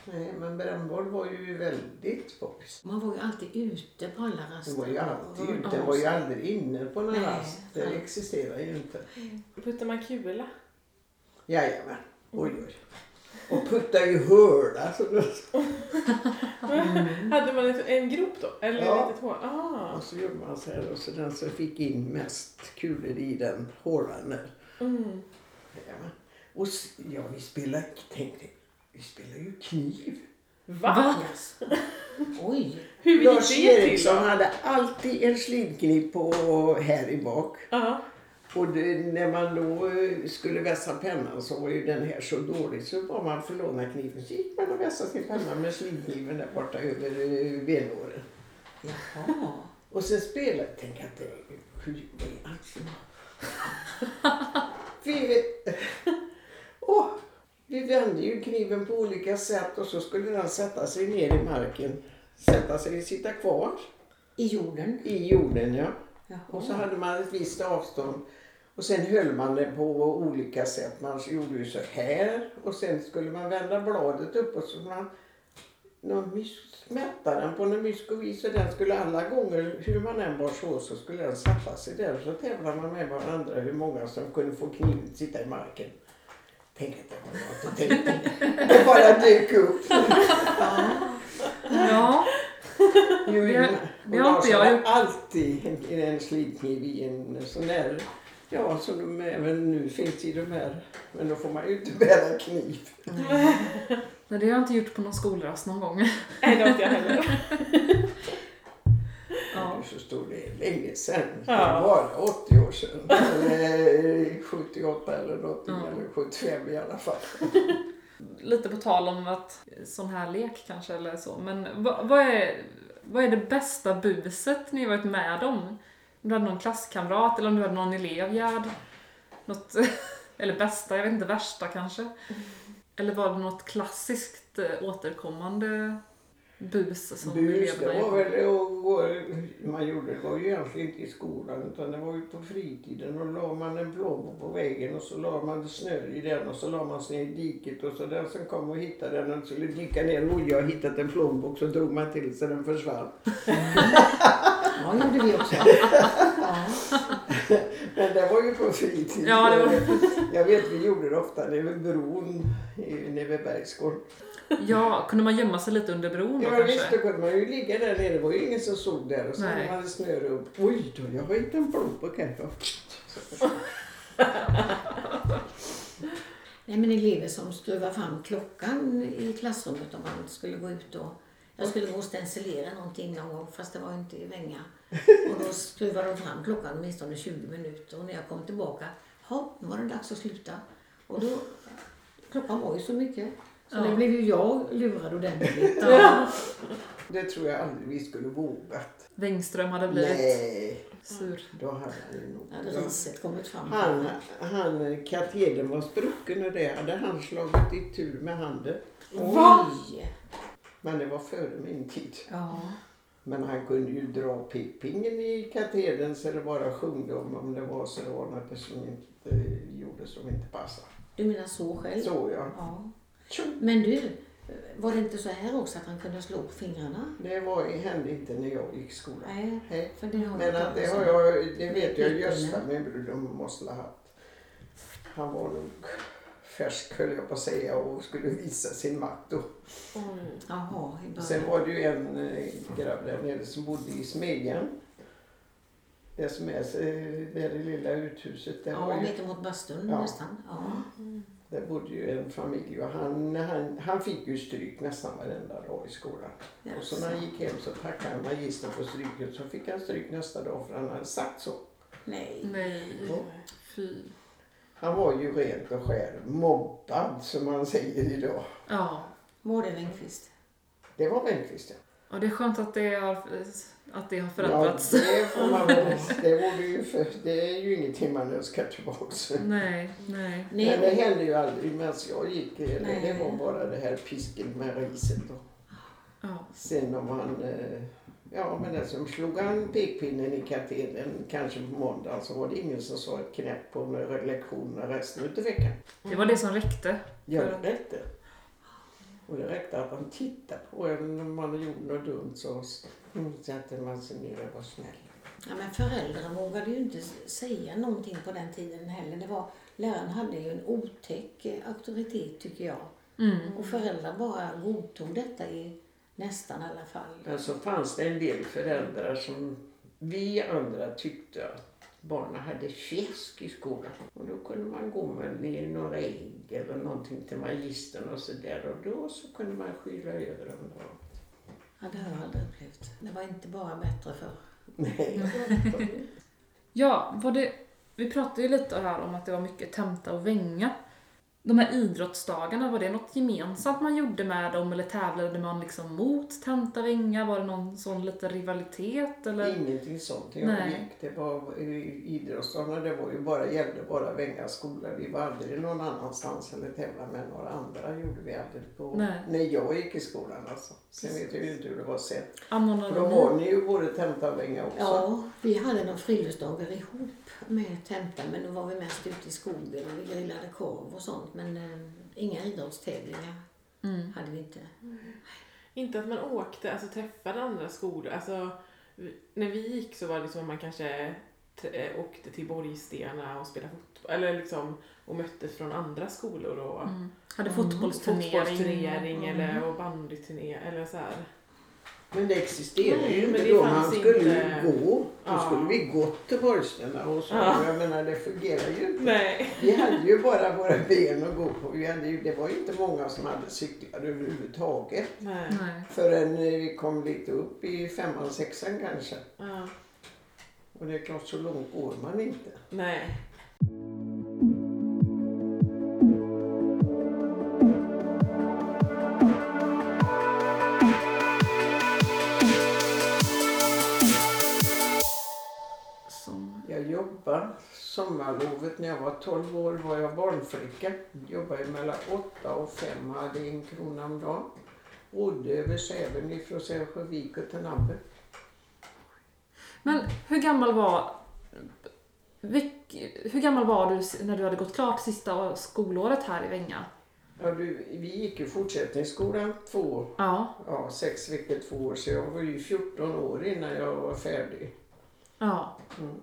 Nej, men brännboll var ju väldigt poppis. Man var ju alltid ute på alla Det raster. var ju alltid ute. Det var ju aldrig inne på någon Nej, rast. Det nej. existerar ju inte. Puttar man kula? Jajamän. Oj, oj. Och putta i hörda. Så då, (laughs) Hade man ett, en grop då? Eller Ja. ett litet hål? Ah. och så gjorde man så här och så den som fick in mest kulor i den hålan där. Mm. Jajamän. Och ja, vi spelar, tänk dig, vi spelar ju kniv. Va? Yes. (laughs) Oj. Hur gick Lars Eriksson hade alltid en slidkniv på här i bak. Ja. Och det, när man då eh, skulle vässa pennan så var ju den här så dålig så var man för låna kniven så gick man och vässade sin penna med slidkniven där borta över eh, benåren. Jaha. Och sen spelade tänk att det hur gjorde (laughs) vi vi, åh, vi vände ju kniven på olika sätt och så skulle den sätta sig ner i marken. Sätta sig, sitta kvar I jorden. i jorden ja. Jaha. Och så hade man ett visst avstånd. Och sen höll man det på olika sätt. Man gjorde ju så här och sen skulle man vända bladet uppåt så man någon mys- mätta den på något myskovis och den skulle alla gånger, hur man än bar så, så skulle den sätta sig där. Så tävlade man med varandra hur många som kunde få kniven sitta i marken. Tänk att det var något att tänka på. Det bara dök upp. Ja, Jo, Det- har inte jag gjort. alltid en slidkniv i en sån där, ja som de även nu finns i de här. Men då får man ju inte bära kniv. (laughs) men det har jag inte gjort på någon skolrast någon gång. Nej, det har inte jag heller. (laughs) Ja. Så stor det är länge sedan. Ja. Det var 80 år sedan. Eller 78 eller något. Ja. Eller 75 i alla fall. (laughs) Lite på tal om att sån här lek kanske eller så, men vad, vad, är, vad är det bästa buset ni varit med om? Om du hade någon klasskamrat eller om du hade någon elev, Gerd? Något, (laughs) eller bästa, jag vet inte, värsta kanske? Eller var det något klassiskt eh, återkommande bus som Bus, det eleverna var gjorde? väl att gå, man gjorde det var ju egentligen inte i skolan utan det var ju på fritiden. Då la man en plånbok på väggen och så la man snö i den och så la man sig i diket och så den som kom och hittade den och skulle dyka ner och jag hittat en plånbok så drog man till så den försvann. (laughs) Ja, gjorde vi också. (laughs) Ja. Men det var ju på på fritid. Ja, det var- Jag vet vi gjorde det ofta nere vid bron nere vid Bergsgård. Ja, kunde man gömma sig lite under bron då Ja visst, kanske? då kunde man ju ligga där nere. Det var ju ingen som såg där. Och så Nej. hade snöre upp. Oj då, jag har hittat en blomburk här. då. Nej, men elever som skruvar fram klockan i klassrummet om man skulle gå ut och... Jag skulle gå och stencilera någonting någon gång fast det var inte i Vänga. Och då skruvade de fram klockan åtminstone 20 minuter och när jag kom tillbaka, ja, nu var det dags att sluta. Och då, klockan var ju så mycket. Så Ja. det blev ju jag lurad ordentligt. Ja. Det tror jag aldrig vi skulle vågat. Wengström hade blivit Nej, sur. då hade han nog... Hade riset kommit fram. Han, han, katedern var sprucken och det hade han slagit i tur med handen. Oj! Men det var före min tid. Ja. Men han kunde ju dra pekpingen i katedern så det bara sjungde om, om det var så det var något som inte gjorde som inte passade. Du menar så själv? Så ja. Ja. Men du, var det inte så här också att han kunde slå på fingrarna? Det var, hände inte när jag gick i skolan. Nej, Nej. för det har Men att det har jag, det vet jag. Gösta, min bror, måste ha haft. Han var nog färsk höll jag på att säga och skulle visa sin makt i början. Sen var det ju en eh, grabb där nere som bodde i Smedjan. Det som är eh, det, det lilla uthuset. Där, var Ja, ju, mitt emot bastun Ja. nästan. Ja. där bodde ju en familj och han, han, han fick ju stryk nästan varenda dag i skolan. Och så när han gick hem så tackade han magistern på stryket så fick han stryk nästa dag för han hade sagt så. Nej. Nej, Ja. fy. Han var ju rent och skär mobbad som man säger idag. Ja. Var det Engqvist? Det var Bengt ja. Och det är skönt att det har, att det har förändrats. Ja, det får man väl. Det, ju för, det är ju ingenting man önskar tillbaka. Nej, nej. Men det hände ju aldrig medan jag gick. Det, Nej. det var bara det här pisken med riset. Då. Ja. Sen om han, eh, ja men den som slog han pekpinnen i katedern kanske på måndagen så var det ingen som sa ett knäpp på några lektioner resten utav veckan. Det var det som räckte. Ja, det räckte. Och det räckte att han tittade på en om man gjorde något dumt så satte man sig ner och var snäll. ja, men föräldrar vågade ju inte säga någonting på den tiden heller. Det var, läraren hade ju en otäck auktoritet tycker jag. Mm. Och föräldrar bara godtog detta i nästan alla fall. Men så fanns det en del föräldrar som vi andra tyckte att barnen hade fjäsk i skolan. Och då kunde man gå med ner några ägg eller någonting till magistern och så där. Och då så kunde man skyla över dem. Då. Ja, det har jag aldrig upplevt. Det var inte bara bättre för. Nej. (laughs) Ja, var det, vi pratade ju lite här om att det var mycket tenta och vänga. De här idrottsdagarna, var det något gemensamt man gjorde med dem eller tävlade man liksom mot tenta vänga? Var det någon sån liten rivalitet eller? Ingenting sånt. Jag Nej. gick, det var i- idrottsdagarna, det var ju bara, gällde bara Venga skola. Vi var aldrig någon annanstans eller tävlade med några andra. gjorde vi aldrig på, Nej. när jag gick i skolan alltså. Sen vet jag ju inte hur det var sen. För då var ni ju både tenta och Venga också. Ja, vi hade några friluftsdagar ihop med tenta men då var vi mest ute i skogen och vi grillade korv och sånt. Men eh, inga idrottstävlingar Mm. hade vi inte. Inte att man åkte, alltså träffade andra skolor. Alltså, när vi gick så var det liksom att man kanske eh, åkte till Borgstena och spelade fotboll. Eller liksom, och möttes från andra skolor och Mm. Hade Mm. fotbollsturnering. fotbollsturnering Mm. eller och bandyturnering eller så här. Men det existerar Nej, ju inte då. Man skulle inte- ju gå. Då Ja. skulle vi gått till Borgstena och så. Ja. Jag menar det fungerar ju inte. Nej. Vi hade ju bara våra ben att gå på. Vi hade ju, det var ju inte många som hade cyklar överhuvudtaget. Nej. Nej. Förrän eh, vi kom lite upp i femman, sexan kanske. Ja. Och det är klart, så långt går man inte. Nej. Sommarlovet när jag var 12 år var jag barnflicka. Jobbade mellan 8 och 5 hade en krona om dagen. Rodde över Säven ifrån Sävsjövik och till Nabbe. men hur gammal var hur gammal var du när du hade gått klart sista skolåret här i Vänga? Ja, du, vi gick i fortsättningsskolan två, Ja, ja, sex veckor, två år. Så jag var ju 14 år innan jag var färdig. ja. Mm.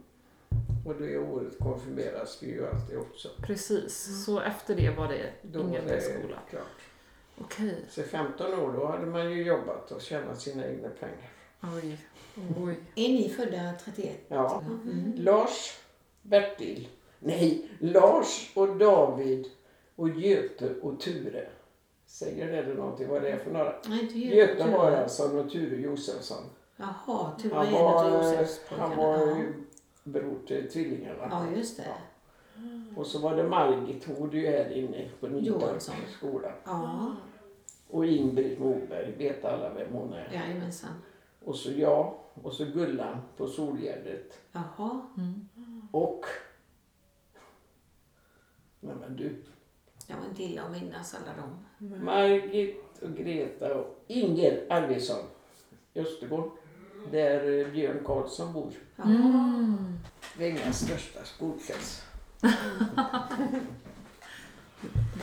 Och det året konfirmeras vi ju alltid också. Precis, så efter det var det Då var ingen det mer skola. klart. Okej. Så 15 år då hade man ju jobbat och tjänat sina egna pengar. Oj. Oj. Är ni födda 31? Ja. Mm. Lars, Bertil, nej, Lars och David och Göte och Ture. Säger det någonting vad det är för några? Nej, inte Göte Haraldsson och Ture Josefsson. Jaha, Ture Han är en av var, han var Ja. ju bror till tvillingarna. ja, just det. Och så var det Margit, hon bodde ju här inne på Nytorp Johansson. skola. Ja, Och Ingrid Moberg, vet alla vem hon är. jajamensan. Och så jag, och så Gullan på Solgärdet. Jaha, Och... Nej men du, jag var inte illa att minnas alla dem. Margit och Greta och Inger Arvidsson i Östergård. Där eh, Björn Karlsson bor. Mm. Största skolklass. (laughs)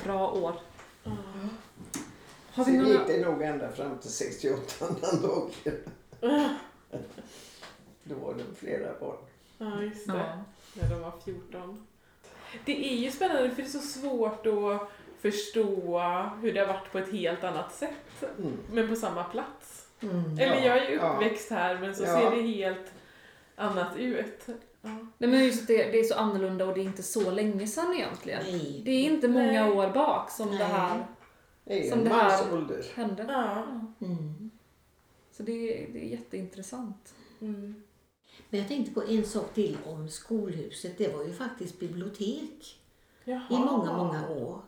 Bra år. Har Så vi gick några... det nog ända fram till 68 den dagen. Då var det flera barn. Ja, just det. Ja. När de var 14. Det är ju spännande för det är så svårt att förstå hur det har varit på ett helt annat sätt. Mm. Men på samma plats. Mm. Eller jag är ju Ja. uppväxt här men så Ja. ser det helt annat ut. Ja. Nej men just att det, det är så annorlunda och det är inte så länge sedan egentligen. Nej. Det är inte många Nej. år bak som Nej. det här Det Som det här- ålder. hände. Ja. Mm. Så det, är- det är jätteintressant. Mm. Men jag tänkte på en sak till om skolhuset. Det var ju faktiskt bibliotek Jaha. i många, många år.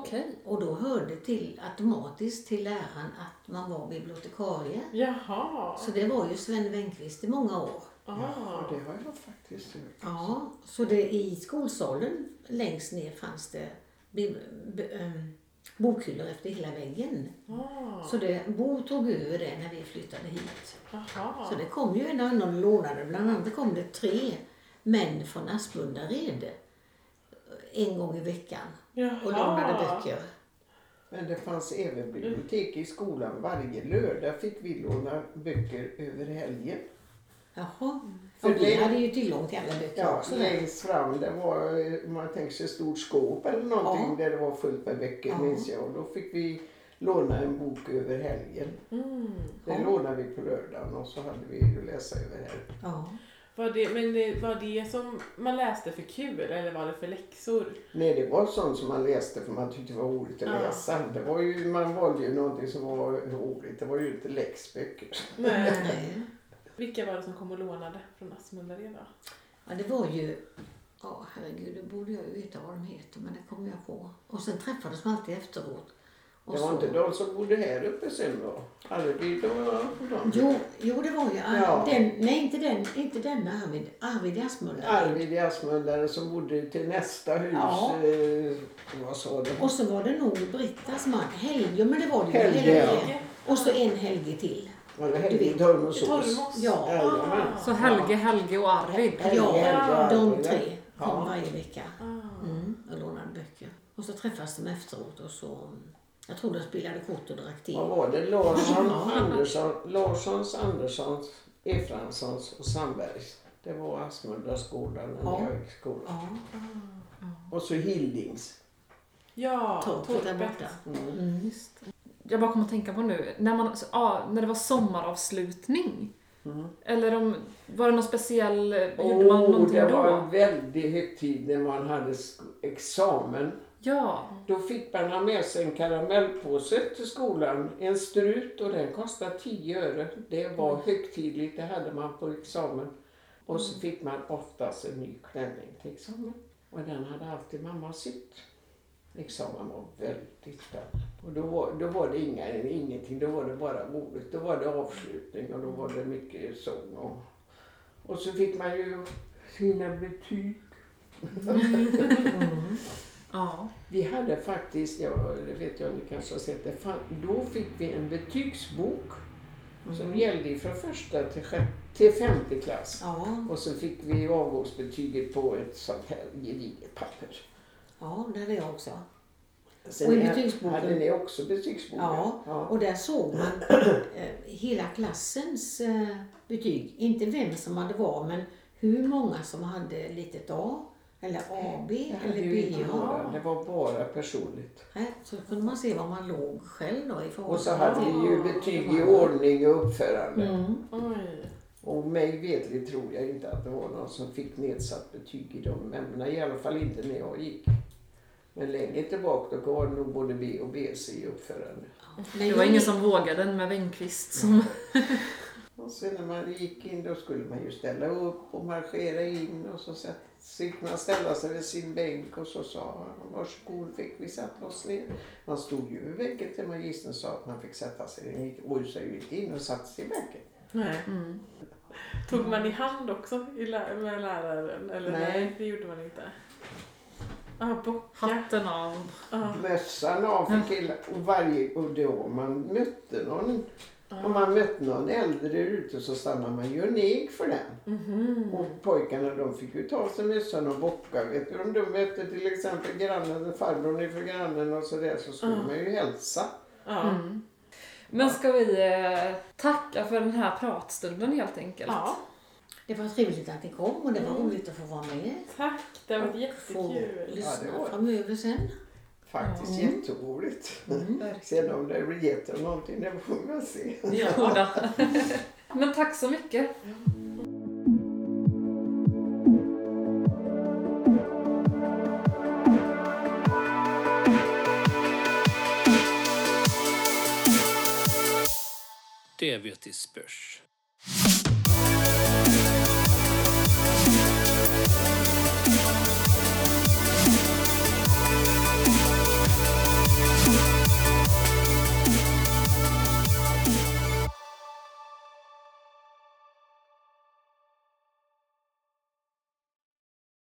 Okej. Och då hörde till automatiskt till läraren att man var bibliotekarie. Jaha. Så det var ju Sven Wenqvist i många år. Ja, Ah. det har jag faktiskt hört. Ja, så det i skolsalen längst ner fanns det b- ehm, bokhyllor efter hela väggen. Ah. Så det, Bo tog över det när vi flyttade hit. Jaha. Så det kom ju en annan och lånade. Bland annat kom det tre män från Aspundared en gång i veckan Jaha. och lånade böcker. Men det fanns även bibliotek i skolan. Varje lördag fick vi låna böcker över helgen. Jaha. För Och vi det- hade ju tillgång till alla böcker Ja, också. längst fram det var, om man tänker sig ett stort skåp eller någonting Ja. där det var fullt med böcker Ja. minns jag. Och då fick vi låna en bok över helgen. Mm. Det Ja. lånade vi på lördagen och så hade vi ju läsa över helgen. Ja. Var det, men det, var det som man läste för kul eller var det för läxor? Nej, det var sånt som man läste för man tyckte det var roligt att Ja. läsa. Det var ju, man valde ju någonting som var roligt. Det var ju inte läxböcker. Nej. Vilka var det som kom och lånade från Asmundared då? Ja, det var ju... Ja, herregud, det borde jag ju veta vad de heter, men det kommer jag på. Och sen träffades man alltid efteråt. Det var inte de som bodde här uppe sen då? Arvid och de? Jo, jo, det var ju Ja. den, nej inte den, inte den Arvid, Arvid Asmund. Arvid i Asmundare som bodde till nästa hus. Ja. Eh, vad sa du? Och så var det nog Brittas man, Helge, men det var det ju. Helge, ja. Och så en Helge till. Var det Helge? Tormos? Ja. Jajamän. Så Helge, Helge och Arvid. Helge, Ja, Helge, de tre ja. kom varje vecka Ah. mm, och lånade böcker. Och så träffades de efteråt och så, jag tror de spelade kort och drack te. Vad var det? Larsson, (laughs) Andersson, Larssons, Anderssons, Efranssons och Sandbergs. Det var Asmundaskolan när Ja. jag gick i skolan. Ja, Och så Hildings. Ja, torpet där borta. Mm. Mm. Jag bara kommer att tänka på nu, när, man, ja, när det var sommaravslutning. Mm. Eller om, var det någon speciell, gjorde man Oh, någonting det då? var en väldig högtid när man hade examen. Ja, Då fick man ha med sig en karamellpåse till skolan, en strut och den kostade 10 öre. Det var högtidligt, det hade man på examen. Och så fick man oftast en ny klänning till examen. Och den hade alltid mamma sytt. Examen var väldigt spännande. Och då var, då var det inga, ingenting, då var det bara roligt. Då var det avslutning och då var det mycket sång. Och, och så fick man ju sina betyg. (laughs) ja. Vi hade faktiskt, ja, det vet jag ni kanske har sett det, då fick vi en betygsbok som gällde från första till, till femte klass. Ja, Och så fick vi avgångsbetyget på ett sånt här gediget papper. ja, det hade jag också. Sen Och i betygsboken? Hade ni också betygsbok? Ja, ja. och där såg man (clears throat) eh, hela klassens eh, betyg. Inte vem som hade var, men hur många som hade litet A eller AB eller några, det var bara personligt. Nej, Så kunde man se var man låg själv då i förhållande Och så hade vi ju de betyg i ordning och uppförande. Mm. Oj. Och mig vetligt tror jag inte att det var någon som fick nedsatt betyg i de ämnena. I alla fall inte när jag gick. Men längre tillbaka då var det nog både B och BC i uppförande. Det var ingen som vågade med Wenqvist som... (laughs) Och sen när man gick in då skulle man ju ställa upp och marschera in och så sätt- så fick man ställa sig vid sin bänk och så sa han varsågod fick vi sätta oss ner. Man stod ju vid bänken till magistern sa att man fick sätta sig. Gick rusade ju inte in och satte sig i bänken. Nej. Mm. Tog man i hand också i lä- med läraren? Eller nej. Nej. det gjorde man inte. Ah, bocka. Hatten av. Ah. Mössan av för killar och varje och då man mötte någon. Om man mötte någon äldre ute så stannade man ju neg för den. Mhm. Och pojkarna de fick ju ta sig mössan och bocka. Vet du, om de mötte till exempel grannen, farbrorn ifrån grannen och sådär så skulle Ja. man ju hälsa. Mm. Men ska vi eh, tacka för den här pratstunden helt enkelt? ja. Det var trevligt att ni kom och det var Mm. roligt att få vara med. Tack, det var Få jättekul. lyssna Ja, det var det. framöver sen. Faktiskt Mm. jätteroligt. Mm. (laughs) Sen om det blir jätte någonting, det får man se. (laughs) Ja. (laughs) Men tack så mycket. Det vet i spörs.